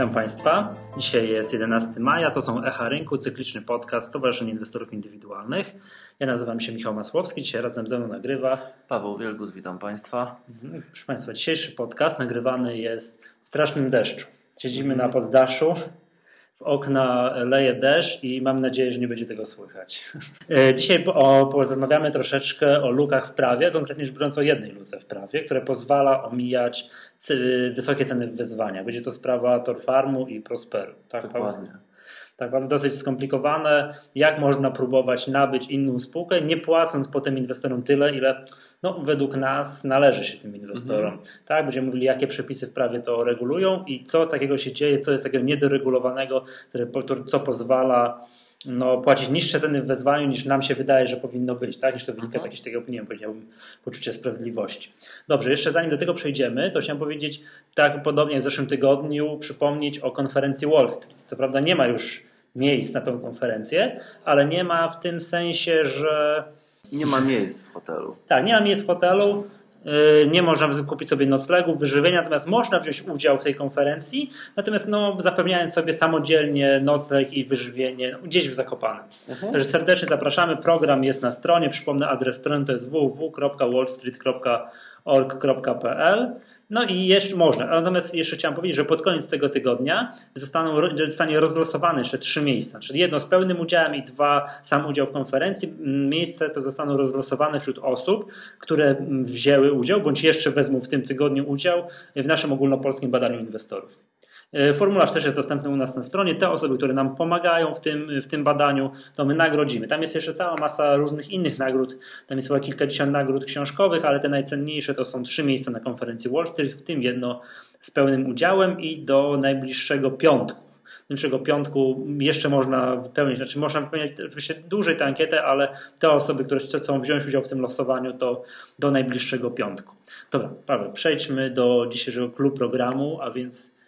Witam Państwa. Dzisiaj jest 11 maja, to są Echa Rynku, cykliczny podcast Stowarzyszenia Inwestorów Indywidualnych. Ja nazywam się Michał Masłowski, dzisiaj razem ze mną nagrywa Paweł Wielgus, witam Państwa. Mhm. Proszę Państwa, dzisiejszy podcast nagrywany jest w strasznym deszczu. Siedzimy na poddaszu, okna leje deszcz i mam nadzieję, że nie będzie tego słychać. E, dzisiaj porozmawiamy troszeczkę o lukach w prawie, konkretnie rzecz biorąc o jednej luce w prawie, która pozwala omijać wysokie ceny w wezwaniach. Będzie to sprawa Torfarmu i Prosperu. Tak, Dokładnie. Tak, dosyć skomplikowane. Jak można próbować nabyć inną spółkę, nie płacąc potem inwestorom tyle, ile no, według nas należy się tym inwestorom. Mhm. Tak, będziemy mówili, jakie przepisy w prawie to regulują i co takiego się dzieje, co jest takiego niedoregulowanego, co pozwala no, płacić niższe ceny w wezwaniu niż nam się wydaje, że powinno być, tak? niż to wynika z jakiejś takiego, nie powiedziałbym, poczucia sprawiedliwości. Dobrze, jeszcze zanim do tego przejdziemy, to chciałem powiedzieć, tak podobnie jak w zeszłym tygodniu, przypomnieć o konferencji Wall Street. Co prawda nie ma już miejsc na tą konferencję, ale nie ma w tym sensie, że... Nie ma miejsc w hotelu. Tak, nie ma miejsc w hotelu. Y, nie można kupić sobie noclegu, wyżywienia, natomiast można wziąć udział w tej konferencji, natomiast no, zapewniając sobie samodzielnie nocleg i wyżywienie gdzieś w Zakopanem. Mhm. Także serdecznie zapraszamy. Program jest na stronie. Przypomnę, adres strony to jest www.wallstreet.org.pl no i jeszcze można. Natomiast jeszcze chciałem powiedzieć, że pod koniec tego tygodnia zostaną, zostanie rozlosowane jeszcze trzy miejsca, czyli jedno z pełnym udziałem i dwa sam udział w konferencji. Miejsce te zostaną rozlosowane wśród osób, które wzięły udział bądź jeszcze wezmą w tym tygodniu udział w naszym ogólnopolskim badaniu inwestorów. E, formularz też jest dostępny u nas na stronie. Te osoby, które nam pomagają w tym, w tym badaniu, to my nagrodzimy. Tam jest jeszcze cała masa różnych innych nagród. Tam jest chyba kilkadziesiąt nagród książkowych, ale te najcenniejsze to są trzy miejsca na konferencji Wall Street, w tym jedno z pełnym udziałem i do najbliższego piątku. Najbliższego piątku jeszcze można wypełnić, znaczy można wypełniać oczywiście dłużej tę ankietę, ale te osoby, które chcą wziąć udział w tym losowaniu, to do najbliższego piątku. Dobra, Paweł, przejdźmy do dzisiejszego klubu programu, a więc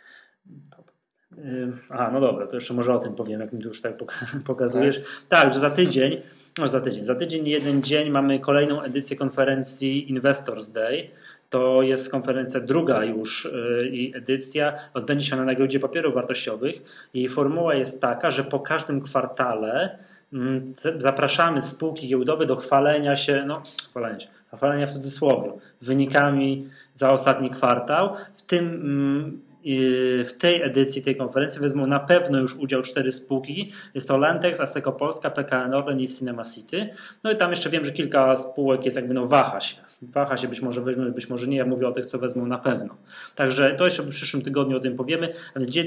Aha, no dobra, to jeszcze może o tym powiem, jak mi tu już tak pokazujesz. Tak, tak że za tydzień, no za tydzień, za tydzień, jeden dzień mamy kolejną edycję konferencji Investors Day. To jest konferencja druga już y, i edycja. Odbędzie się ona na giełdzie papierów wartościowych. Jej formuła jest taka, że po każdym kwartale mm, zapraszamy spółki giełdowe do chwalenia się, no chwalenia się, chwalenia w cudzysłowie, wynikami za ostatni kwartał. W tym mm, w tej edycji tej konferencji wezmą na pewno już udział cztery spółki. Jest to Lentex, Asseco Polska, PKN Orlen i Cinema City. No i tam jeszcze wiem, że kilka spółek jest jakby no waha się. Waha się, być może weźmą, być może nie. Ja mówię o tych, co wezmą na pewno. Także to jeszcze w przyszłym tygodniu o tym powiemy.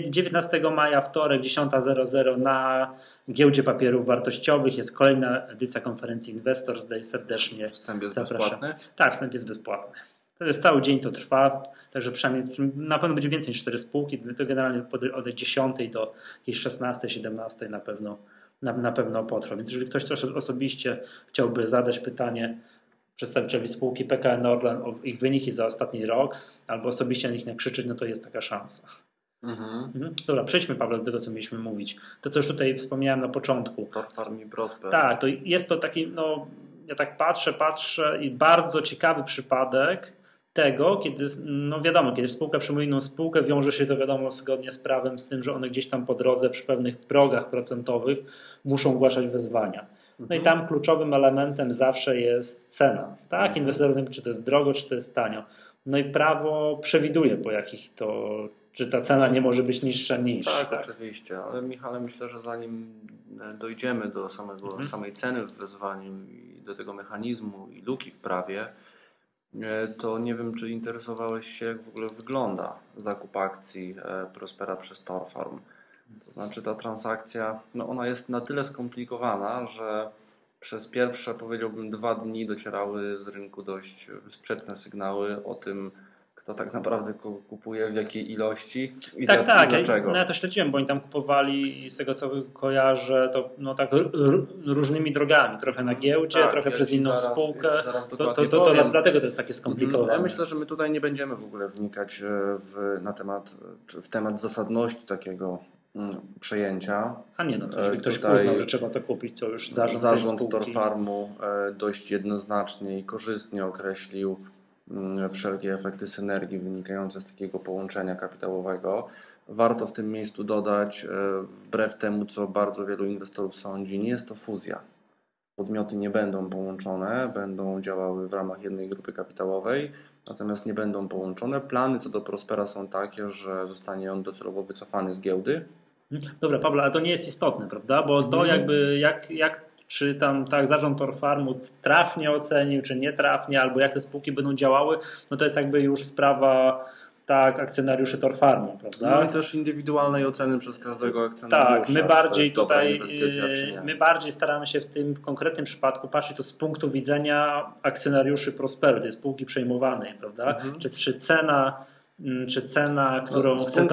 19 maja, wtorek, 10.00 na giełdzie papierów wartościowych jest kolejna edycja konferencji Investors Day. Serdecznie Wstęp jest zapraszam. bezpłatny? Tak, wstęp jest bezpłatny. To jest cały dzień, to trwa. Także przynajmniej na pewno będzie więcej niż 4 spółki. To generalnie od 10 do jakiejś 16, 17 na pewno, na, na pewno potrwa. Więc jeżeli ktoś też osobiście chciałby zadać pytanie przedstawicielowi spółki PKN Orlen o ich wyniki za ostatni rok, albo osobiście na nich nakrzyczeć, no to jest taka szansa. Mhm. Mhm. Dobra, przejdźmy Paweł do tego, co mieliśmy mówić. To, co już tutaj wspomniałem na początku. Farmi Prosper. Tak, to jest to taki, no ja tak patrzę, patrzę i bardzo ciekawy przypadek, tego, kiedy, no wiadomo, kiedy spółka przyjmuje inną spółkę, wiąże się to wiadomo zgodnie z prawem z tym, że one gdzieś tam po drodze przy pewnych progach procentowych muszą ogłaszać wezwania. No i mhm. tam kluczowym elementem zawsze jest cena. Tak, mhm. inwestor czy to jest drogo, czy to jest tanio. No i prawo przewiduje, po jakich to, czy ta cena nie może być niższa niż. Tak, tak. oczywiście, ale Michale, myślę, że zanim dojdziemy do samego, mhm. samej ceny w wezwaniu i do tego mechanizmu i luki w prawie, E, to nie wiem, czy interesowałeś się, jak w ogóle wygląda zakup akcji e, Prospera przez Torfarm. To znaczy ta transakcja, no ona jest na tyle skomplikowana, że przez pierwsze, powiedziałbym, dwa dni docierały z rynku dość sprzeczne sygnały o tym, kto tak naprawdę kupuje, w jakiej ilości i tak, tak. dlaczego. No ja to śledziłem, bo oni tam kupowali z tego co kojarzę, to no tak różnymi drogami. Trochę na giełdzie, tak, trochę ja przez inną zaraz, spółkę. to, to, to, to, dlatego to jest takie skomplikowane. Ja myślę, że my tutaj nie będziemy w ogóle wnikać e, w, na temat, w temat zasadności takiego mm, przejęcia. A nie, no to jeżeli ktoś Tutaj uznał, że trzeba to kupić, to już zarząd Zarząd Torfarmu e, dość jednoznacznie i korzystnie określił wszelkie efekty synergii wynikające z takiego połączenia kapitałowego. warto w tym miejscu dodać, wbrew temu, co bardzo wielu inwestorów sądzi, nie jest to fuzja. Podmioty nie będą połączone, będą działały w ramach jednej grupy kapitałowej, natomiast nie będą połączone. Plany co do Prospera są takie, że zostanie on docelowo wycofany z giełdy. Dobra, Pawle, ale to nie jest istotne, prawda? Bo to mhm. jakby jak, jak czy tam tak zarząd Torfarmu trafnie ocenił, czy nie trafnie, albo jak te spółki będą działały, no to jest jakby już sprawa tak, akcjonariuszy Torfarmu, prawda? No i też indywidualnej oceny przez każdego akcjonariusza. Tak, my bardziej tutaj, my bardziej staramy się w tym konkretnym przypadku patrzeć to z punktu widzenia akcjonariuszy Prosperu, tej spółki przejmowanej, prawda? Mhm. Czy, czy cena czy cena, którą no, chce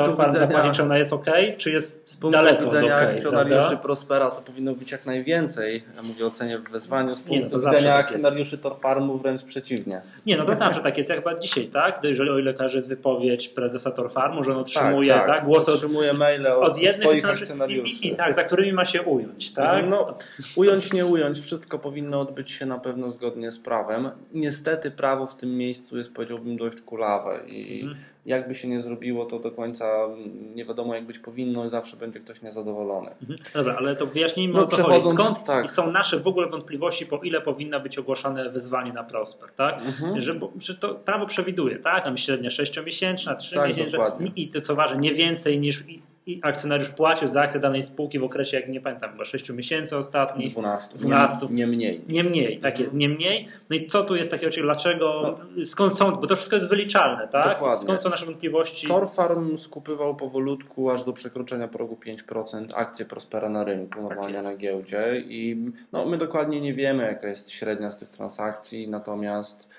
czy ona jest ok, czy jest z punktu daleko widzenia okay, akcjonariuszy prawda? Prospera to powinno być jak najwięcej. Ja mówię o cenie w wezwaniu. Z punktu no, widzenia tak akcjonariuszy Torfarmu wręcz przeciwnie. Nie, no to zawsze tak jest, jak dzisiaj, tak? Jeżeli o ile każe jest wypowiedź prezesa Torfarmu, że on otrzymuje tak, tak, tak głosy od, otrzymuje maile od, od jednych swoich akcjonariuszy. I, i, I, tak, za którymi ma się ująć, tak? No, ująć, nie ująć, wszystko powinno odbyć się na pewno zgodnie z prawem. Niestety prawo w tym miejscu jest powiedziałbym dość kulawe i mhm jakby się nie zrobiło, to do końca nie wiadomo jak być powinno i zawsze będzie ktoś niezadowolony. Mhm. Dobra, ale to wyjaśnijmy no, o co chodzi. Skąd tak. są nasze w ogóle wątpliwości, po ile powinno być ogłaszane wyzwanie na Prosper, tak? Mhm. Że, że to prawo przewiduje, tak? Tam średnia 6-miesięczna, 3 tak, miesięczna i to co ważne, nie więcej niż i akcjonariusz płacił za akcję danej spółki w okresie, jak nie pamiętam, chyba 6 miesięcy ostatnich. 12. 12. Nie, nie mniej. Nie mniej, tak jest, nie mniej. No i co tu jest takiego, czyli dlaczego, no. skąd są, bo to wszystko jest wyliczalne, tak? Dokładnie. Skąd są nasze wątpliwości? Torfarm skupywał powolutku aż do przekroczenia progu 5% akcje Prospera na rynku, tak normalnie tak na giełdzie i no, my dokładnie nie wiemy, jaka jest średnia z tych transakcji, natomiast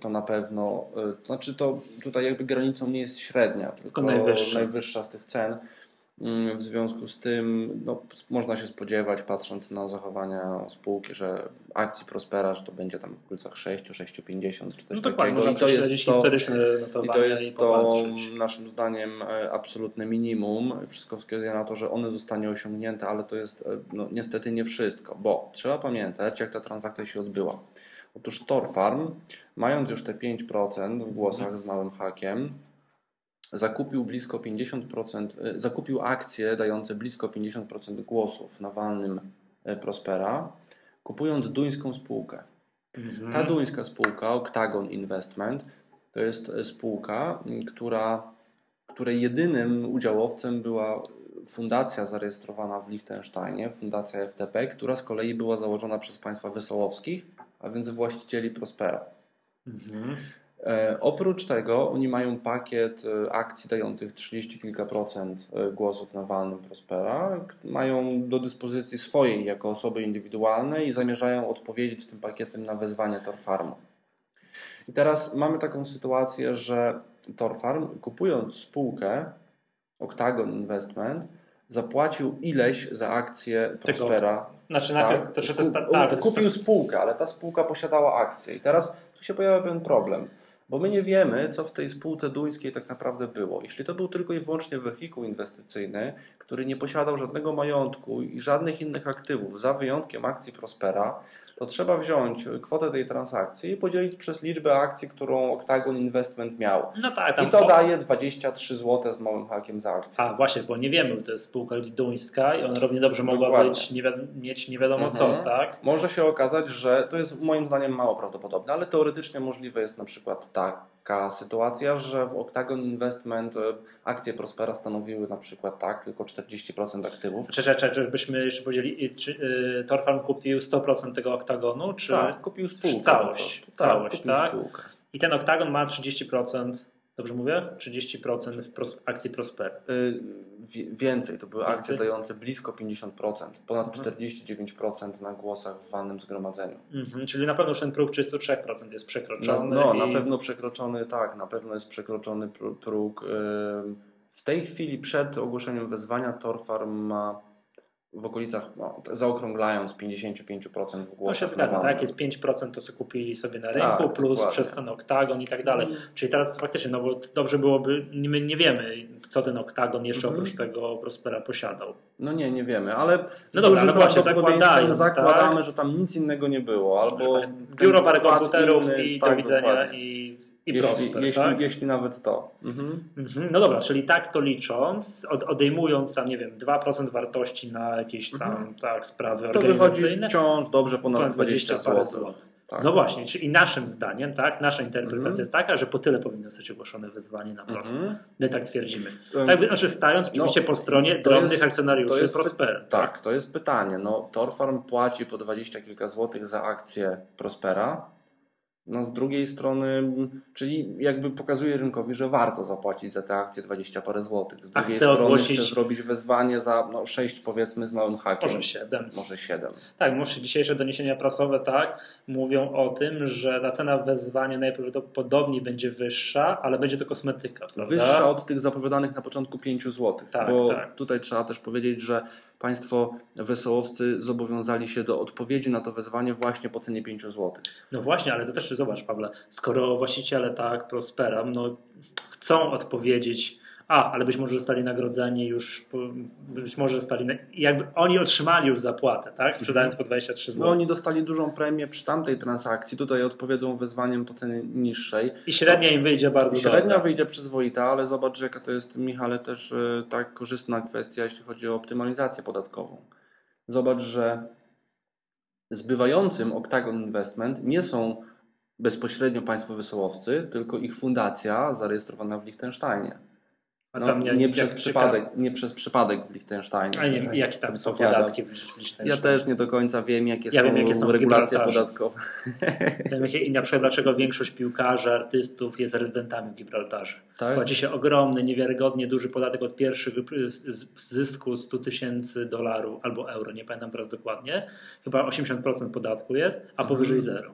to na pewno, e, to znaczy to tutaj jakby granicą nie jest średnia, tylko najwyższa, najwyższa z tych cen. Mm, w związku z tym no, można się spodziewać, patrząc na zachowania spółki, że akcji Prospera, że to będzie tam w okolicach 6, 6,50 czy coś no takiego. I to jest to, i to, jest to naszym zdaniem e, absolutne minimum. Wszystko wskazuje na to, że one zostanie osiągnięte, ale to jest no, niestety nie wszystko, bo trzeba pamiętać, jak ta transakcja się odbyła. Otóż Torfarm, mając już te 5% w głosach z małym hakiem, zakupił blisko 50%, e, zakupił akcje dające blisko 50% głosów na walnym e, Prospera, kupując duńską spółkę. Mhm. Ta duńska spółka, Octagon Investment, to jest e, spółka, która, której jedynym udziałowcem była fundacja zarejestrowana w Liechtensteinie, fundacja FTP, która z kolei była założona przez państwa Wesołowskich, a więc właścicieli Prospera. Mhm. E, oprócz tego oni mają pakiet e, akcji dających 30 kilka procent e, głosów na walnym Prospera. Mają do dyspozycji swojej jako osoby indywidualne i zamierzają odpowiedzieć tym pakietem na wezwanie Torfarmu. I teraz mamy taką sytuację, że Torfarm kupując spółkę Octagon Investment zapłacił ileś za akcję Prospera. Znaczy, tak? to, to jest ta, ta, kupił spółkę, ale ta spółka posiadała akcje. I teraz tu się pojawia pewien problem, bo my nie wiemy, co w tej spółce duńskiej tak naprawdę było. Jeśli to był tylko i wyłącznie wehikuł inwestycyjny, który nie posiadał żadnego majątku i żadnych innych aktywów, za wyjątkiem akcji Prospera, to trzeba wziąć kwotę tej transakcji i podzielić przez liczbę akcji, którą Octagon Investment miał. No tak, I to po... daje 23 zł z małym hakiem za akcję. A właśnie, bo nie wiemy, to jest spółka duńska i ona równie dobrze mogła Dokładnie. być, nie wi mieć nie wiadomo mhm. co, tak? Może się okazać, że to jest moim zdaniem mało prawdopodobne, ale teoretycznie możliwe jest na przykład tak, taka sytuacja, że w Octagon Investment e, akcje Prospera stanowiły na przykład tak, tylko 40% aktywów. Czy, czy, czy, czy byśmy jeszcze powiedzieli, czy y, Torfarm kupił 100% tego Octagonu, czy tak, kupił spółkę. Całość, tak, całość, tak? Spółkę. I ten Octagon ma 30%, dobrze mówię? 30% w akcji Prosper. Y więcej. To były więcej? akcje dające blisko 50%, ponad mhm. 49% na głosach w walnym zgromadzeniu. Mhm, czyli na pewno już ten próg 33% jest przekroczony. No, no i... na pewno przekroczony, tak, na pewno jest przekroczony próg. W tej chwili przed ogłoszeniem wezwania Torfarm ma w okolicach, no, zaokrąglając 55% w głosach. To się zgadza, tak? Jest 5% to, co kupili sobie na rynku, tak, plus dokładnie. przez ten oktagon i tak dalej. Mm. Czyli teraz to faktycznie, no bo dobrze byłoby, my nie wiemy, co ten oktagon jeszcze mm -hmm. oprócz tego Prospera posiadał. No nie, nie wiemy, ale no dobra, no właśnie, zakładamy, zakładamy tak? że tam nic innego nie było. Albo biuro parę komputerów inny, i tak, do widzenia i i jeśli, Prosper, jeśli, tak? jeśli nawet to. Mhm. Mhm. No dobra, czyli tak to licząc, od, odejmując tam, nie wiem, 2% wartości na jakieś tam Mhm. tak, sprawy To wychodzi organizacyjne. wciąż dobrze ponad ponad 20 parę zł. Tak. No właśnie, czyli naszym zdaniem, tak, nasza interpretacja Mhm. jest taka, że po tyle powinno zostać ogłoszone wezwanie na Prosper. Mhm. My tak twierdzimy. To- Tak, znaczy stając oczywiście No, po stronie to drobnych jest- akcjonariuszy to jest py- Prospera. Tak, to jest pytanie. No, Torfarm płaci po 20 kilka złotych za akcję Prospera. No z drugiej strony, czyli jakby pokazuje rynkowi, że warto zapłacić za te akcje 20 parę złotych. Z drugiej strony ogłosić- chce zrobić wezwanie za no, 6 powiedzmy z małym hakiem. Może 7. Może 7. Tak, może dzisiejsze doniesienia prasowe tak mówią o tym, że ta cena wezwania najprawdopodobniej będzie wyższa, ale będzie to kosmetyka, prawda? Wyższa od tych zapowiadanych na początku 5 zł. Tak, bo tak. tutaj trzeba też powiedzieć, że Państwo wesołowcy zobowiązali się do odpowiedzi na to wezwanie właśnie po cenie 5 zł. No właśnie, ale to też zobacz, Pawle, skoro właściciele tak Prospera no, chcą odpowiedzieć, a, ale być może zostali nagrodzeni już, być może zostali, jakby oni otrzymali już zapłatę, tak, sprzedając po 23 No zł. oni dostali dużą premię przy tamtej transakcji, tutaj odpowiedzą wezwaniem po cenie niższej. I średnia im wyjdzie bardzo Średnia dobra. wyjdzie przyzwoita, ale zobacz, jaka to jest, Michale, też e, tak korzystna kwestia, jeśli chodzi o optymalizację podatkową. Zobacz, że zbywającym Octagon Investment nie są bezpośrednio państwo wysołowcy, tylko ich fundacja zarejestrowana w Liechtensteinie. A No, tam nie, jak przez przypadek, nie przez przypadek w Liechtensteinie. A nie wiem, Tak, jakie tam są podatki w Liechtensteinie. Ja też nie do końca wiem, jakie Ja są wiem, jakie są regulacje podatkowe. Wiem, jakie- I na przykład dlaczego większość piłkarzy, artystów jest rezydentami w Gibraltarze. Tak? Płaci się ogromny, niewiarygodnie duży podatek od pierwszych zysku 100 tysięcy dolarów albo euro, nie pamiętam teraz dokładnie. Chyba 80% podatku jest, a Mhm. powyżej zero.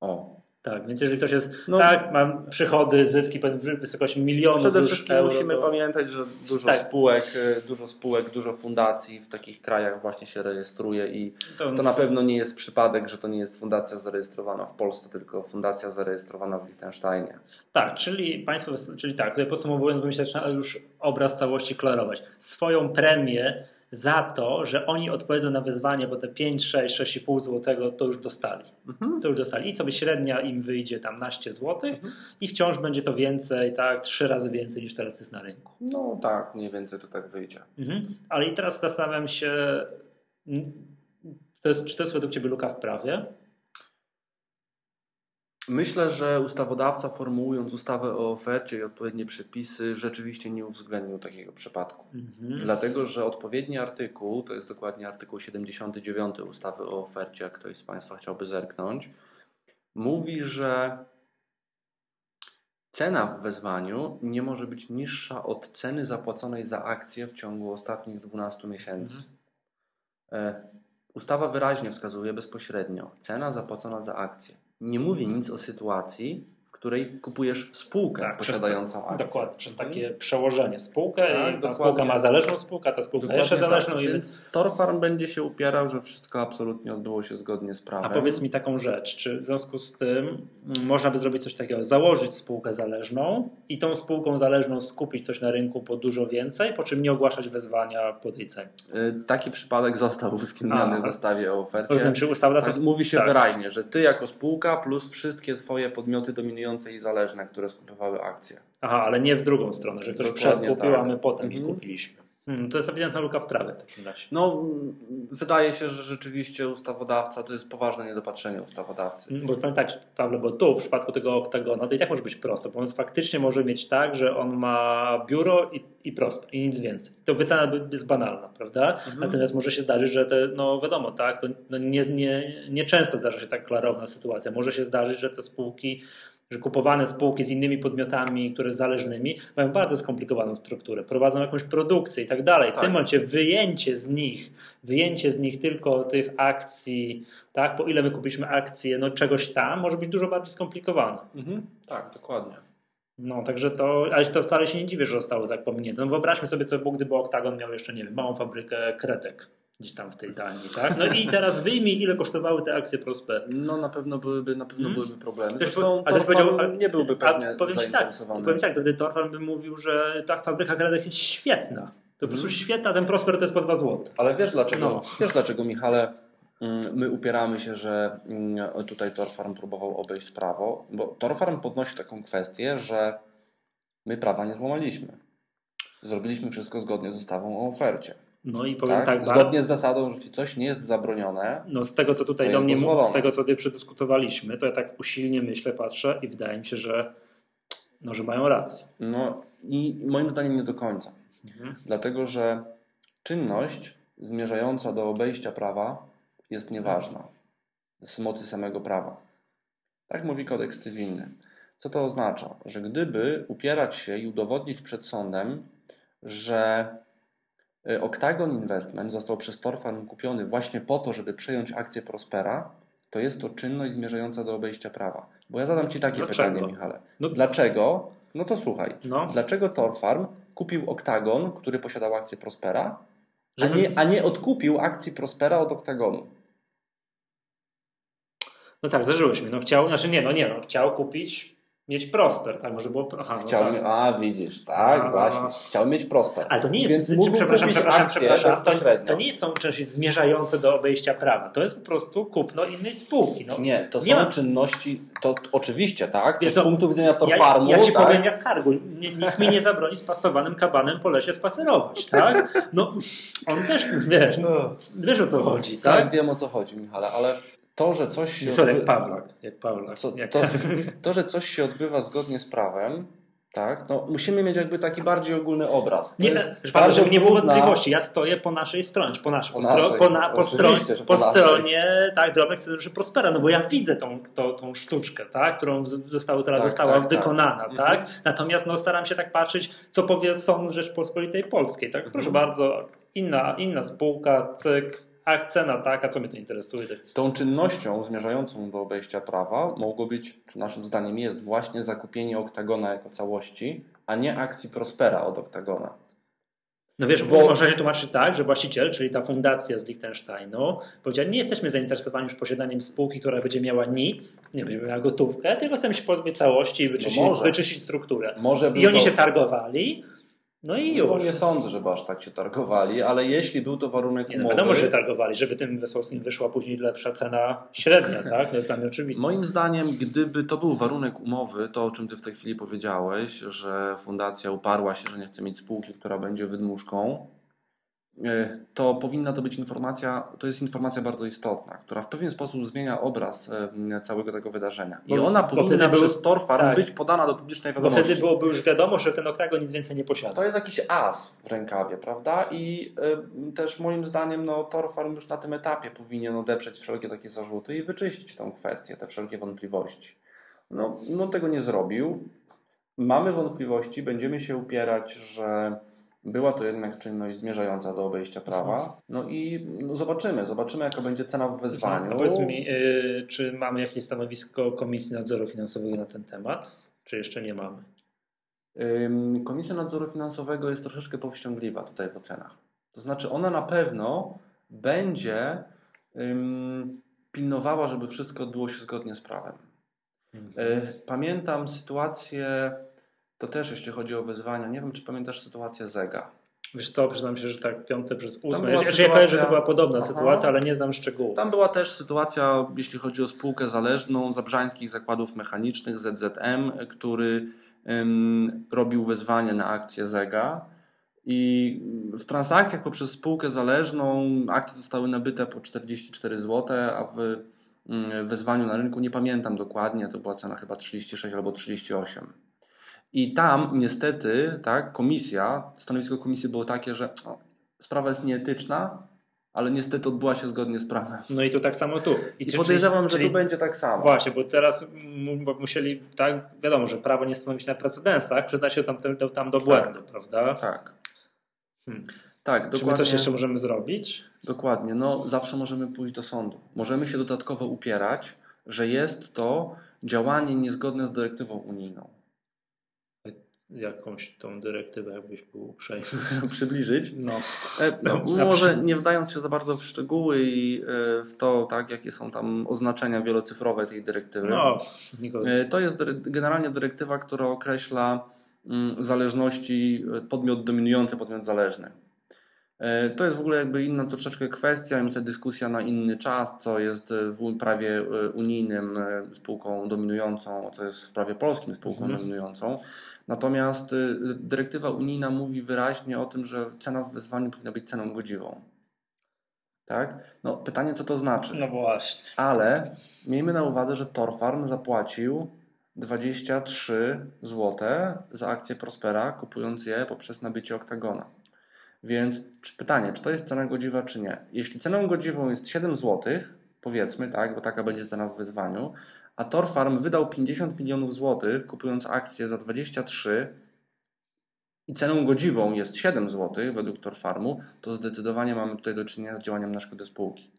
O. Tak, więc jeżeli ktoś jest, No. tak, mam przychody, zyski w wysokości milionów Przede wszystkim euro, musimy to- pamiętać, że dużo Tak. spółek, y, dużo spółek, dużo fundacji w takich krajach właśnie się rejestruje i to, to na pewno nie jest przypadek, że to nie jest fundacja zarejestrowana w Polsce, tylko fundacja zarejestrowana w Liechtensteinie. Tak, czyli państwo, czyli tak, tutaj podsumowując, myślę, że trzeba już obraz całości klarować. Swoją premię za to, że oni odpowiedzą na wyzwanie, bo te 5, 6, 6,5 zł to już dostali. To już dostali. I sobie średnia im wyjdzie tam naście złotych i wciąż będzie to więcej, tak, trzy razy więcej niż teraz jest na rynku. No tak, mniej więcej to tak wyjdzie. Mhm. Ale i teraz zastanawiam się, to jest, czy to jest według Ciebie luka w prawie? Myślę, że ustawodawca formułując ustawę o ofercie i odpowiednie przepisy rzeczywiście nie uwzględnił takiego przypadku. Mhm. Dlatego, że odpowiedni artykuł, to jest dokładnie artykuł 79 ustawy o ofercie, jak ktoś z Państwa chciałby zerknąć, mówi, że cena w wezwaniu nie może być niższa od ceny zapłaconej za akcję w ciągu ostatnich 12 miesięcy. E, Ustawa wyraźnie wskazuje bezpośrednio cena zapłacona za akcję. Nie mówi nic o sytuacji, której kupujesz spółkę Tak, przez- posiadającą akcję. Dokładnie, przez takie przełożenie spółkę Tak, ta spółka ma zależną spółkę, ta spółka Dokładnie jeszcze zależną. tak. i Więc Torfarm będzie się upierał, że wszystko absolutnie odbyło się zgodnie z prawem. A powiedz mi taką rzecz, czy w związku z tym mm, można by zrobić coś takiego, założyć spółkę zależną i tą spółką zależną skupić coś na rynku po dużo więcej, po czym nie ogłaszać wezwania po tej cenie. Y, Taki przypadek został uwzględniony w ustawie o ofercie. Rozumiem, czy ustawodawca... Tak, mówi się tak. wyraźnie, że ty jako spółka plus wszystkie twoje podmioty dominujące i zależne, które skupowały akcje. Aha, ale nie w drugą stronę, że ktoś przedkupił, tak. a my potem ich Mhm. kupiliśmy. Hmm, to jest ewidentna luka w prawie w takim razie. No, wydaje się, że rzeczywiście ustawodawca to jest poważne niedopatrzenie ustawodawcy. Mm, Bo tak, Pawle, bo tu w przypadku tego oktagona to i tak może być prosto, bo on faktycznie może mieć tak, że on ma biuro i, i prosto, i nic więcej. To wycena by- jest banalna, prawda? Mhm. Natomiast może się zdarzyć, że te, no wiadomo, tak, to no nie, nie, nie często zdarza się tak klarowna sytuacja. Może się zdarzyć, że te spółki, że kupowane spółki z innymi podmiotami, które zależnymi, mają bardzo skomplikowaną strukturę, prowadzą jakąś produkcję i tak dalej. W Tak. tym momencie wyjęcie z nich, wyjęcie z nich tylko tych akcji, tak, po ile my kupiliśmy akcje, no czegoś tam, może być dużo bardziej skomplikowane. Mhm. Tak, dokładnie. No, także to, ale to wcale się nie dziwię, że zostało tak pominięte. No, wyobraźmy sobie, co było, gdyby Octagon miał jeszcze, nie wiem, małą fabrykę kredek gdzieś tam w tej Danii, tak? No i teraz wyjmij, ile kosztowały te akcje Prosper. No na pewno byłyby, na pewno Mhm. byłyby problemy. Zresztą ale też powiedział- nie byłby pewnie A powiem tak, zainteresowany. powiem ci tak, wtedy Torfan by mówił, że ta fabryka kredek jest świetna. To po prostu Mhm. świetna, ten Prosper to jest po 2 zł. Ale wiesz dlaczego, No. wiesz dlaczego Michale, mm, my upieramy się, że mm, tutaj Torfarm próbował obejść prawo, bo Torfarm podnosi taką kwestię, że my prawa nie złamaliśmy. Zrobiliśmy wszystko zgodnie z ustawą o ofercie. No i powiem tak, tak zgodnie z zasadą, że coś nie jest zabronione. No z tego, co tutaj do mnie z tego, co tutaj przedyskutowaliśmy, to ja tak usilnie myślę, patrzę i wydaje mi się, że, no, że mają rację. No i moim zdaniem nie do końca. Mhm. Dlatego, że czynność zmierzająca do obejścia prawa jest nieważna z mocy samego prawa. Tak mówi kodeks cywilny. Co to oznacza? Że gdyby upierać się i udowodnić przed sądem, że Octagon Investment został przez Torfan kupiony właśnie po to, żeby przejąć akcję Prospera, to jest to czynność zmierzająca do obejścia prawa. Bo ja zadam Ci takie Dlaczego? pytanie, Michale. No, Dlaczego? No to słuchaj. No. Dlaczego Torfarm kupił Octagon, który posiadał akcję Prospera, a nie, a nie odkupił akcji Prospera od Octagonu? No tak, zażyłeś mi. No chciał, znaczy nie, no nie, no chciał kupić mieć Prosper, tak? Może było. Aha, no Chciał, tak. A, widzisz, tak, a, właśnie. Chciał mieć Prosper. Ale to nie jest. Więc mógł przepraszam, przepraszam, przepraszam. To, to, nie są czynności zmierzające do obejścia prawa. To jest po prostu kupno innej spółki. No, nie, to nie są ma... czynności. To oczywiście, tak? Wiesz, to z punktu widzenia Torfarmu. Ja, ja ci tak? powiem jak kargu. Nikt mi nie zabroni spastowanym kabanem po lesie spacerować, tak? No, on też, wiesz, no, wiesz o co chodzi, tak? Tak, wiem o co chodzi, Michale, ale to, że coś się. Odbywa, jak Pawlak. Jak Pawlak. Co, to, to, że coś się odbywa zgodnie z prawem, tak, no musimy mieć jakby taki bardziej ogólny obraz. To nie, jest żeby nie było wątpliwości. Ja stoję po naszej stronie, po naszej, po, naszej, po, na, po, stro, po, stronie tak, drobnych scenariuszy Prospera, no bo ja widzę tą, tą, tą sztuczkę, tak, którą została, która tak, została tak, tak. wykonana, tak. tak. Natomiast no, staram się tak patrzeć, co powie Sąd Rzeczpospolitej Polskiej, tak. Proszę mhm. bardzo, inna, inna spółka, cyk, a cena taka, co mnie to interesuje. Tą czynnością zmierzającą do obejścia prawa mogło być, czy naszym zdaniem jest właśnie zakupienie Oktagona jako całości, a nie akcji Prospera od Oktagona. No wiesz, bo można się tłumaczyć tak, że właściciel, czyli ta fundacja z Liechtensteinu, powiedział, nie jesteśmy zainteresowani już posiadaniem spółki, która będzie miała nic, nie będzie miała gotówkę, tylko chcemy się pozbyć całości i wyczyścić, no wyczyścić strukturę. Może I oni to... się targowali, no i już. No nie sądzę, żeby aż tak się targowali, ale jeśli był to warunek nie, no umowy... wiadomo, że targowali, żeby tym Wesołowskim wyszła później lepsza cena średnia, tak? To jest dla mnie oczywiste. Moim zdaniem, gdyby to był warunek umowy, to o czym Ty w tej chwili powiedziałeś, że fundacja uparła się, że nie chce mieć spółki, która będzie wydmuszką, to powinna to być informacja, to jest informacja bardzo istotna, która w pewien sposób zmienia obraz e, całego tego wydarzenia. I bo, ona powinna był, przez Torfarm tak, być podana do publicznej wiadomości. Bo wtedy byłoby już wiadomo, że ten Oktagon nic więcej nie posiada. To jest jakiś as w rękawie, prawda? I y, też moim zdaniem no, Torfarm już na tym etapie powinien odeprzeć wszelkie takie zarzuty i wyczyścić tą kwestię, te wszelkie wątpliwości. No, no tego nie zrobił. Mamy wątpliwości, będziemy się upierać, że była to jednak czynność zmierzająca do obejścia prawa. No i no zobaczymy, zobaczymy jaka będzie cena w wezwaniu. No powiedz mi, yy, czy mamy jakieś stanowisko Komisji Nadzoru Finansowego na ten temat, czy jeszcze nie mamy? Yy, Komisja Nadzoru Finansowego jest troszeczkę powściągliwa tutaj w ocenach. To znaczy ona na pewno będzie yy, pilnowała, żeby wszystko odbyło się zgodnie z prawem. Mhm. Y, pamiętam sytuację to też jeśli chodzi o wyzwania, nie wiem czy pamiętasz sytuację Zega. Wiesz co, przyznam się, że tak piąte przez ósme. Ja, sytuacja... ja powiem, że to była podobna Aha. sytuacja, ale nie znam szczegółów. Tam była też sytuacja, jeśli chodzi o spółkę zależną Zabrzańskich Zakładów Mechanicznych, ZZM, który ym, robił wezwanie na akcję Zega. I w transakcjach poprzez spółkę zależną akcje zostały nabyte po 44 zł, a w wezwaniu na rynku nie pamiętam dokładnie, to była cena chyba 36 albo 38. I tam niestety tak, komisja, stanowisko komisji było takie, że o, sprawa jest nieetyczna, ale niestety odbyła się zgodnie z prawem. No i to tak samo tu. I, I czy, podejrzewam, czyli, że tu będzie tak samo. Właśnie, bo teraz musieli, tak, wiadomo, że prawo nie stanowi się na precedensach, przyzna się tam, tam, tam do błędu, tak. prawda? Tak. Hmm. Tak, dokładnie. Czy my coś jeszcze możemy zrobić? Dokładnie. No, zawsze możemy pójść do sądu. Możemy się dodatkowo upierać, że jest to działanie niezgodne z dyrektywą unijną jakąś tą dyrektywę, jakbyś był uprzejmy przybliżyć. No. E, no, może nie wdając się za bardzo w szczegóły i e, w to, tak, jakie są tam oznaczenia wielocyfrowe tej dyrektywy. No, e, to jest generalnie dyrektywa, która określa zależności podmiot dominujący, podmiot zależny. To jest w ogóle jakby inna troszeczkę kwestia, myślę dyskusja na inny czas, co jest w prawie unijnym spółką dominującą, co jest w prawie polskim spółką mhm. dominującą. Natomiast dyrektywa unijna mówi wyraźnie o tym, że cena w wezwaniu powinna być ceną godziwą. Tak? No, pytanie, co to znaczy? No właśnie. Ale miejmy na uwadze, że Torfarm zapłacił 23 zł za akcję Prospera, kupując je poprzez nabycie oktagona. Więc czy pytanie, czy to jest cena godziwa, czy nie? Jeśli ceną godziwą jest 7 zł, powiedzmy, tak, bo taka będzie cena w wyzwaniu, a Torfarm wydał 50 milionów złotych, kupując akcję za 23 i ceną godziwą jest 7 zł według Torfarmu, to zdecydowanie mamy tutaj do czynienia z działaniem na szkodę spółki.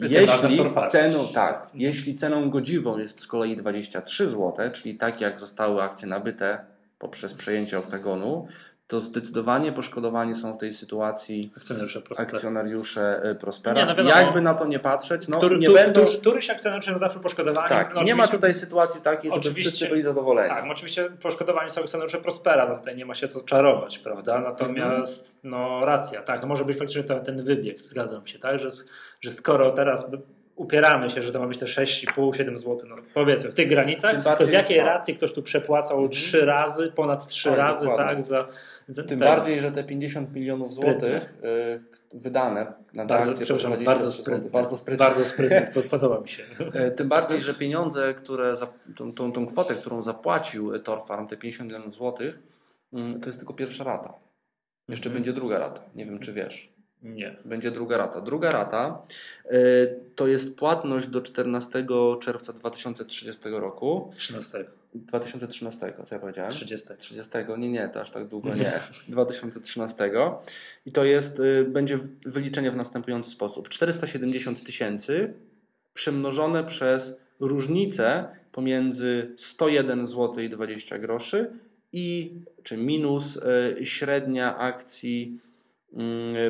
Jeśli ceną, tak, jeśli ceną godziwą jest z kolei 23 zł, czyli tak jak zostały akcje nabyte poprzez przejęcie oktagonu, to zdecydowanie poszkodowani są w tej sytuacji akcjonariusze, akcjonariusze e, Prospera. Nie, no wiadomo, Jakby na to nie patrzeć, no który, nie będą... Któryś akcjonariusze są zawsze poszkodowani. Tak, no, nie ma tutaj sytuacji takiej, żeby wszyscy byli zadowoleni. Tak, no oczywiście poszkodowani są akcjonariusze Prospera, no tutaj nie ma się co czarować, prawda? Natomiast mhm. no racja, tak, może być faktycznie ten, ten wybieg, zgadzam się, tak, że, że skoro teraz upieramy się, że to ma być te 6,5-7 zł, no powiedzmy w tych granicach, to z jakiej racji ktoś tu przepłacał mhm. trzy razy, ponad trzy tak, razy, dokładnie. tak, za, Tym bardziej, że te 50 milionów złotych y, wydane na bardzo, przepraszam, bardzo sprytne, bardzo sprytne. Bardzo sprytne, podoba mi się. E, tym bardziej, że pieniądze, które, za, tą, tą, tą kwotę, którą zapłacił Torfarm, te 50 milionów złotych, mm, to jest tylko pierwsza rata. Jeszcze mhm. będzie druga rata. Nie wiem, czy wiesz. Nie. Będzie druga rata. Druga rata e, to jest płatność do 14 czerwca 2030 roku. 13. 2013, co ja powiedziałem? 30. 30. Nie, nie, to aż tak długo nie. 2013. I to jest, e, będzie wyliczenie w następujący sposób. 470 tysięcy przemnożone przez różnicę pomiędzy 101 zł i 20 groszy i czy minus e, średnia akcji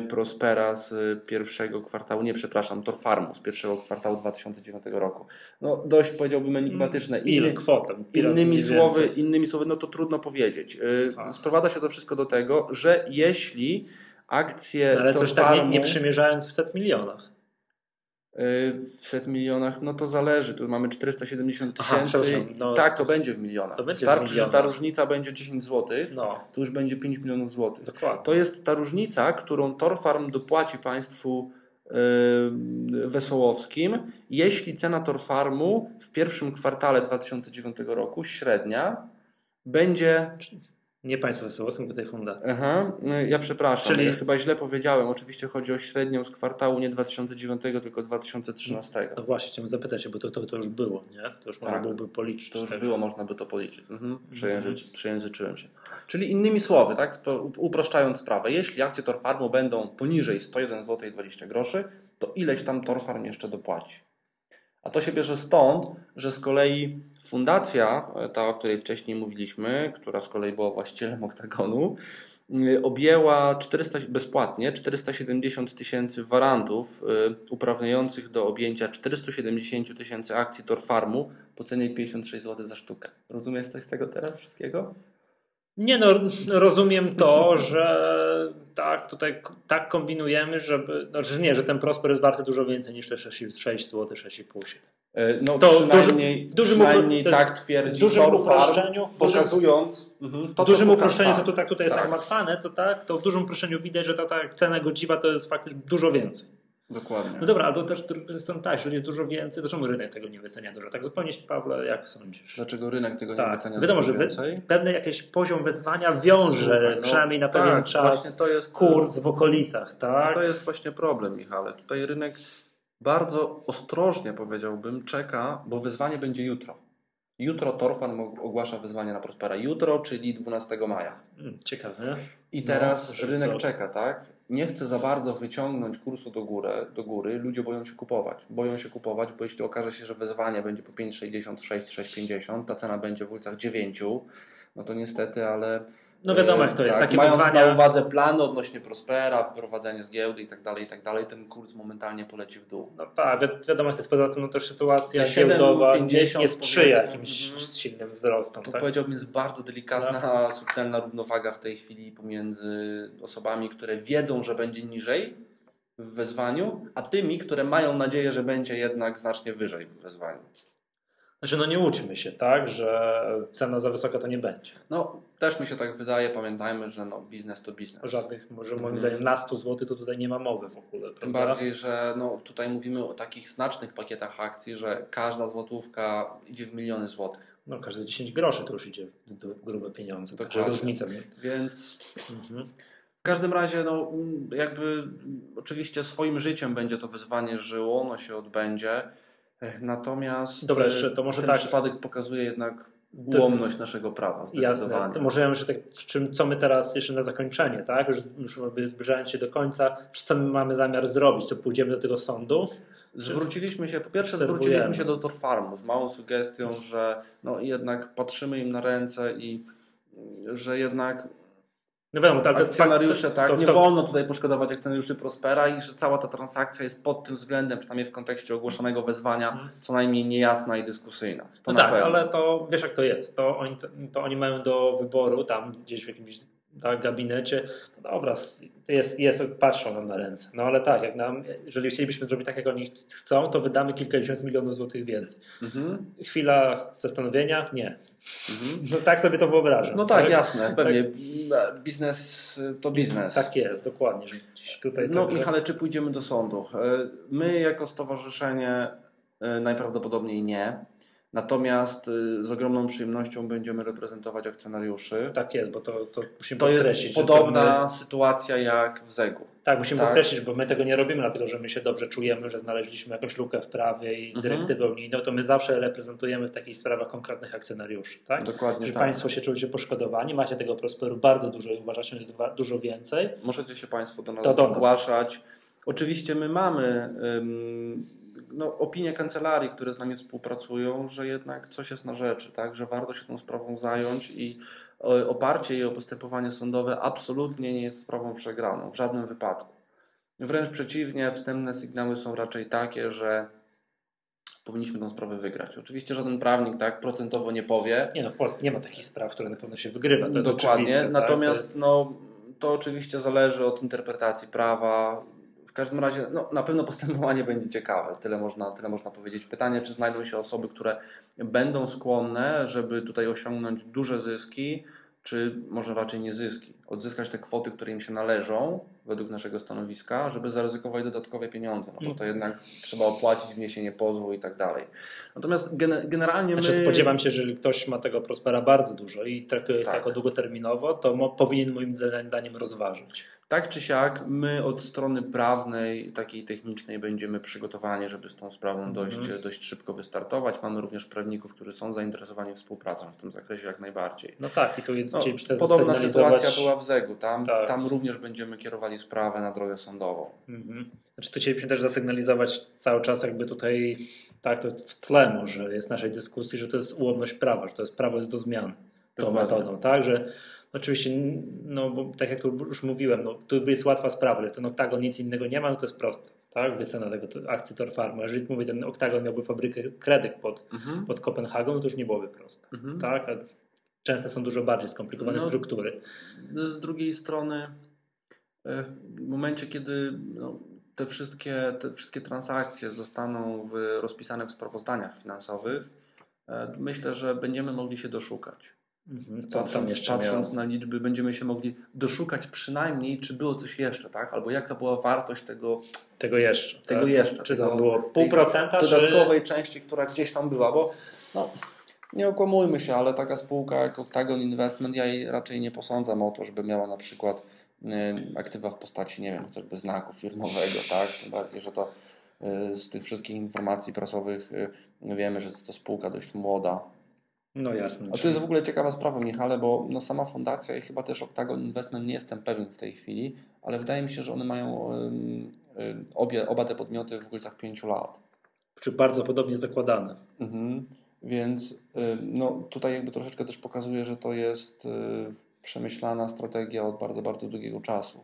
Prospera z pierwszego kwartału, nie przepraszam, Torfarmu z pierwszego kwartału 2009 roku. No dość powiedziałbym enigmatyczne. Mm, ile kwota? Innymi słowy, innymi słowy, no to trudno powiedzieć. Y, Aha. Sprowadza się to wszystko do tego, że jeśli akcje no, ale Torfarmu... Ale coś tak nie, nie przymierzając w set milionach w set milionach, no to zależy. Tu mamy 470 tysięcy. No, tak, to będzie w milionach. Będzie Starczy, w milionach. że ta różnica będzie 10 zł, no. to już będzie 5 milionów złotych. Dokładnie. To jest ta różnica, którą Torfarm dopłaci państwu yy, Wesołowskim, jeśli cena Torfarmu w pierwszym kwartale 2009 roku średnia będzie nie państwo Wesołowskim, tutaj fundacji. Aha, no, ja przepraszam, Czyli... ja chyba źle powiedziałem. Oczywiście chodzi o średnią z kwartału nie 2009, tylko 2013. No właśnie, chciałem zapytać bo to, to, to już było, nie? To już tak. można byłoby policzyć. To już tak? było, można by to policzyć. Mhm. Przejęzyczy, mhm. przejęzyczyłem się. Czyli innymi słowy, tak, uproszczając sprawę, jeśli akcje Torfarmu będą poniżej 101 zł 20 groszy, to ileś tam Torfarm jeszcze dopłaci. A to się bierze stąd, że z kolei fundacja, ta o której wcześniej mówiliśmy, która z kolei była właścicielem Oktagonu, y, objęła 400, bezpłatnie 470 tysięcy warantów y, uprawniających do objęcia 470 tysięcy akcji Torfarmu po cenie 56 zł za sztukę. Rozumiesz coś z tego teraz wszystkiego? Nie no, rozumiem to, że tak, tutaj tak kombinujemy, żeby, znaczy nie, że ten Prosper jest warty dużo więcej niż te 6, 6 zł, 6,5 no to przynajmniej, duży, przynajmniej duży, tak twierdzi w dużym uproszczeniu, pokazując mhm, to, w dużym uproszczeniu, to, to tak tutaj jest tak. matwane, to tak, to w dużym uproszczeniu widać, że ta, ta cena godziwa to jest faktycznie dużo więcej. Dokładnie. No dobra, ale to też są tak, jeżeli jest dużo więcej, to czemu rynek tego nie wycenia dużo? Tak zupełnie Pawle, jak sądzisz? Dlaczego rynek tego tak. nie wycenia Wiadomo, że więcej? pewny jakiś poziom wezwania wiąże Słuchaj, no, przynajmniej na pewien tak, czas to jest, kurs w okolicach, tak? To jest właśnie problem, Michale. Tutaj rynek bardzo ostrożnie powiedziałbym czeka, bo wyzwanie będzie jutro. Jutro Torfan ogłasza wyzwanie na Prospera. Jutro, czyli 12 maja. Hmm, ciekawe. I teraz no, rynek co? czeka, tak? Nie chce za bardzo wyciągnąć kursu do góry, do góry. Ludzie boją się kupować. Boją się kupować, bo jeśli okaże się, że wyzwanie będzie po 5,66, 6,50, ta cena będzie w ulicach 9, no to niestety, ale No wiadomo jak to jest. Tak, Takie mając wyzwania... na uwadze plany odnośnie Prospera, wprowadzenie z giełdy i tak dalej, i tak dalej, ten kurs momentalnie poleci w dół. No tak, wi- wiadomo jak jest poza tym, no też sytuacja Te 7, giełdowa nie, 50 nie sprzyja jakimś Mhm. silnym wzrostom. To tak? powiedziałbym jest bardzo delikatna, subtelna równowaga w tej chwili pomiędzy osobami, które wiedzą, że będzie niżej w wezwaniu, a tymi, które mają nadzieję, że będzie jednak znacznie wyżej w wezwaniu. Znaczy no nie łudźmy się, tak, że cena za wysoka to nie będzie. No, też mi się tak wydaje, pamiętajmy, że no, biznes to biznes. Żadnych, może moim Mhm. zdaniem na 100 zł to tutaj nie ma mowy w ogóle. Tym prawda? bardziej, że no, tutaj mówimy o takich znacznych pakietach akcji, że każda złotówka idzie w miliony złotych. No każde 10 groszy to już idzie w grube pieniądze. Także Dokładnie. różnica. nie? Więc Mhm. w każdym razie, no, mm, jakby mm, oczywiście swoim życiem będzie to wyzwanie żyło, ono się odbędzie. Natomiast Dobra, e, jeszcze to może ten tak. przypadek pokazuje jednak To- ułomność naszego prawa. Jasne. Zdecydowanie. To może ja myślę, tak, czym, co my teraz jeszcze na zakończenie, tak? Już, już zbliżając się do końca, czy co my mamy zamiar zrobić? To pójdziemy do tego sądu? Zwróciliśmy się, po pierwsze zwróciliśmy się do Torfarmu z małą sugestią, że no jednak patrzymy im na ręce i że jednak No wiadomo, tak, akcjonariusze, tak, to- nie to- wolno tutaj poszkodować akcjonariuszy Prospera i że cała ta transakcja jest pod tym względem, przynajmniej w kontekście ogłoszonego wezwania, co najmniej niejasna i dyskusyjna. To No tak, pewno. ale to wiesz jak to jest. To oni, to oni mają do wyboru tam gdzieś w jakimś tak, gabinecie. No dobra, jest, jest, patrzą nam na ręce. No ale tak, jak nam, jeżeli chcielibyśmy zrobić tak, jak oni chcą, to wydamy kilkadziesiąt milionów złotych więcej. Mhm, Chwila zastanowienia? Nie. Mhm. No tak sobie to wyobrażam. No tak, jasne, pewnie. Biznes to biznes. Tak jest, dokładnie. Tutaj No także- Michale, czy pójdziemy do sądów? E, My jako stowarzyszenie e, najprawdopodobniej nie. Natomiast e, z ogromną przyjemnością będziemy reprezentować akcjonariuszy. Tak jest, bo to, to musimy To podkreślić. jest podobna my, sytuacja jak w ZEG-u. tak, musimy tak. podkreślić, bo my tego nie robimy, dlatego że my się dobrze czujemy, że znaleźliśmy jakąś lukę w prawie i Mhm. dyrektywę unijną, to my zawsze reprezentujemy w takich sprawach konkretnych akcjonariuszy. Tak? Dokładnie Że tak. Państwo się czujecie poszkodowani, macie tego prosperu bardzo dużo i uważacie, że jest dużo więcej. Możecie się Państwo do nas To do nas. zgłaszać. Oczywiście my mamy no, opinie kancelarii, które z nami współpracują, że jednak coś jest na rzeczy, tak? że warto się tą sprawą zająć i o, oparcie jej o postępowanie sądowe absolutnie nie jest sprawą przegraną, w żadnym wypadku. Wręcz przeciwnie, wstępne sygnały są raczej takie, że powinniśmy tą sprawę wygrać. Oczywiście żaden prawnik tak procentowo nie powie, Nie no, w Polsce nie ma takich spraw, które na pewno się wygrywa. Dokładnie. tak? Natomiast To jest- no, to oczywiście zależy od interpretacji prawa. W każdym razie no, na pewno postępowanie będzie ciekawe. Tyle można, tyle można powiedzieć. Pytanie, czy znajdą się osoby, które będą skłonne, żeby tutaj osiągnąć duże zyski, czy może raczej nie zyski. Odzyskać te kwoty, które im się należą według naszego stanowiska, żeby zaryzykować dodatkowe pieniądze. No bo to jednak trzeba opłacić wniesienie pozwu i tak dalej. Natomiast gene- generalnie my... Znaczy spodziewam się, że jeżeli ktoś ma tego prospera bardzo dużo i traktuje Tak. tak. jako długoterminowo, to mo, powinien moim zdaniem rozważyć. Tak czy siak, my od strony prawnej, takiej technicznej będziemy przygotowani, żeby z tą sprawą dość, Mhm. dość szybko wystartować. Mamy również prawników, którzy są zainteresowani współpracą w tym zakresie jak najbardziej. No tak, i tu No, podobna sytuacja była w ZEG-u. Tam, Tak. tam również będziemy kierowali sprawę na drogę sądową. Mhm. Znaczy tu chcielibyśmy też zasygnalizować cały czas jakby tutaj, tak to w tle może jest naszej dyskusji, że to jest ułomność prawa, że to jest prawo jest do zmian tą Dokładnie. metodą, tak, że oczywiście, no bo tak jak już mówiłem, no tu jest łatwa sprawa, że ten oktagon nic innego nie ma, no to jest proste, tak, wycena tego to- akcji Torfarma, jeżeli mówię, ten oktagon miałby fabrykę kredyt pod, Mhm. pod Kopenhagą, no to już nie byłoby proste, Mhm. tak, a często są dużo bardziej skomplikowane No. struktury. Z drugiej strony, e, w momencie, kiedy no, te, wszystkie, te wszystkie transakcje zostaną w, rozpisane w sprawozdaniach finansowych, e, myślę, że będziemy mogli się doszukać. Mhm. Tam Patrząc, na liczby, będziemy się mogli doszukać przynajmniej, czy było coś jeszcze, tak? Albo jaka była wartość tego, Tego jeszcze. tego tak? jeszcze. Czy tego, to było pół procenta, czy... dodatkowej części, która gdzieś tam była, bo no, nie okłamujmy się, ale taka spółka jak Octagon Investment, ja jej raczej nie posądzam o to, żeby miała na przykład y, aktywa w postaci, nie wiem, chociażby znaku firmowego, tak? Tym bardziej, że to y, z tych wszystkich informacji prasowych y, wiemy, że to spółka dość młoda, No jasne. a to jest w ogóle ciekawa sprawa, Michale, bo no sama fundacja i chyba też Octagon Investment nie jestem pewien w tej chwili, ale wydaje mi się, że one mają obie, oba te podmioty w okolicach 5 lat. Czy bardzo podobnie zakładane. Mhm. Więc no, tutaj jakby troszeczkę też pokazuje, że to jest y, przemyślana strategia od bardzo, bardzo długiego czasu.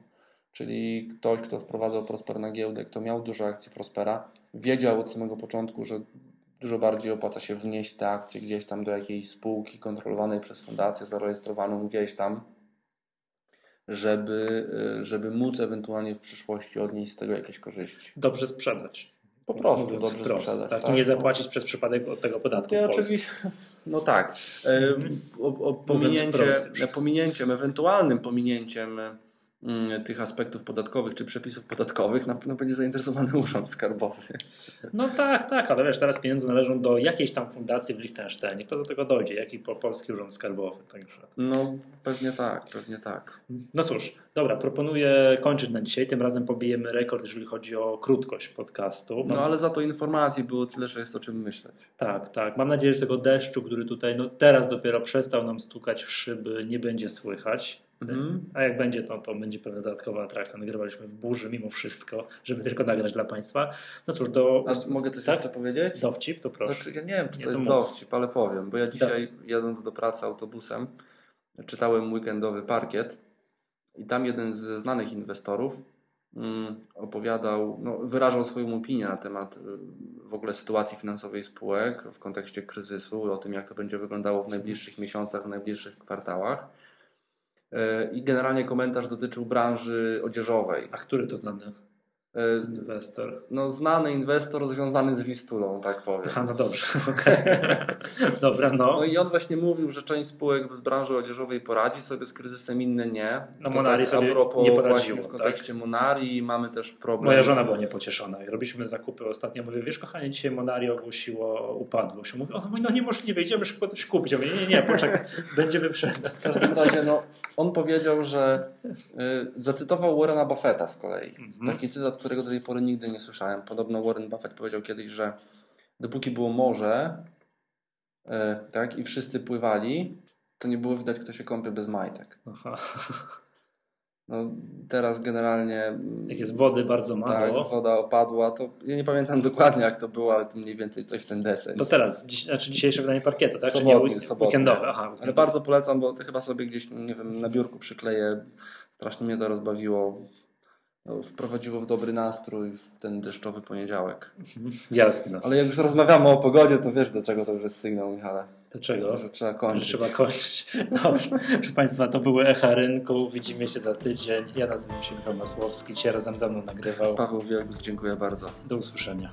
Czyli ktoś, kto wprowadzał Prosper na giełdę, kto miał dużo akcji Prospera, wiedział od samego początku, że dużo bardziej opłaca się wnieść te akcje gdzieś tam do jakiejś spółki kontrolowanej przez fundację, zarejestrowaną gdzieś tam, żeby, y, żeby móc ewentualnie w przyszłości odnieść z tego jakieś korzyści. Dobrze sprzedać. Po prostu dobrze wprost, sprzedać. Tak, tak, nie zapłacić przez przypadek od tego podatku. No, oczywiście, no tak. Mhm. O, o, pominięcie, pominięciem, ewentualnym pominięciem tych aspektów podatkowych czy przepisów podatkowych na pewno będzie zainteresowany Urząd Skarbowy. No tak, tak, ale wiesz, teraz pieniądze należą do jakiejś tam fundacji w Liechtensteinie. Kto do tego dojdzie? Jaki polski Urząd Skarbowy? Także. No pewnie tak, pewnie tak. No cóż, dobra, proponuję kończyć na dzisiaj. Tym razem pobijemy rekord, jeżeli chodzi o krótkość podcastu. No ale za to informacji było tyle, że jest o czym myśleć. Tak, tak. Mam nadzieję, że tego deszczu, który tutaj no, teraz dopiero przestał nam stukać w szyby, nie będzie słychać. Mhm. A jak będzie, to, to będzie pewna dodatkowa atrakcja. Nagrywaliśmy w burzy mimo wszystko, żeby tylko nagrać dla Państwa. No cóż, do... Mogę coś tak? jeszcze powiedzieć? Dowcip, to proszę. Znaczy, ja nie wiem, czy to, to jest dowcip, ale powiem, bo ja dzisiaj do... jadąc do pracy autobusem czytałem weekendowy parkiet i tam jeden ze znanych inwestorów mm, opowiadał, no, wyrażał swoją opinię na temat y, w ogóle sytuacji finansowej spółek w kontekście kryzysu, o tym jak to będzie wyglądało w najbliższych miesiącach, w najbliższych kwartałach. I generalnie komentarz dotyczył branży odzieżowej. A który to znany? Inwestor. No, znany inwestor związany z Wistulą, tak powiem. Aha, no dobrze, okej. Okay. Dobra, no. No i on właśnie mówił, że część spółek z branży odzieżowej poradzi sobie z kryzysem, inne nie. No to Monari tak, sobie a propos nie poradziło, właśnie w kontekście tak? Monari mamy też problem. Moja żona była niepocieszona. Robiliśmy zakupy ostatnio. Mówię, wiesz kochanie, dzisiaj Monari ogłosiło upadłość. Mówi, o, no niemożliwe, idziemy szybko coś kupić. Ja mówię, nie, nie, poczekaj, będzie wyprzedać. W każdym razie, no, on powiedział, że y, zacytował Warrena Buffetta z kolei. Mhm. Taki cytat, którego do tej pory nigdy nie słyszałem. Podobno Warren Buffett powiedział kiedyś, że dopóki było morze e, tak, i wszyscy pływali, to nie było widać, kto się kąpie bez majtek. Aha. No, teraz generalnie. Jak jest wody bardzo mało. Tak, woda opadła, to ja nie pamiętam dokładnie jak to było, ale to mniej więcej coś w ten deseń. To teraz, dziś, znaczy dzisiejsze wydanie parkietu, tak? Sobotnie. Weekendowe, aha. Ale bardzo polecam, bo to chyba sobie gdzieś, nie wiem, na biurku przykleję. Strasznie mnie to rozbawiło wprowadziło w dobry nastrój w ten deszczowy poniedziałek. Mhm. Jasne. Ale jak już rozmawiamy o pogodzie, to wiesz, dlaczego to już jest sygnał, Michale. Dlaczego? Że trzeba kończyć. Trzeba kończyć. Dobrze. Proszę Państwa, to były Echa Rynku. Widzimy się za tydzień. Ja nazywam się Michał Masłowski. Dzisiaj razem ze mną nagrywał. Paweł Wielgus, dziękuję bardzo. Do usłyszenia.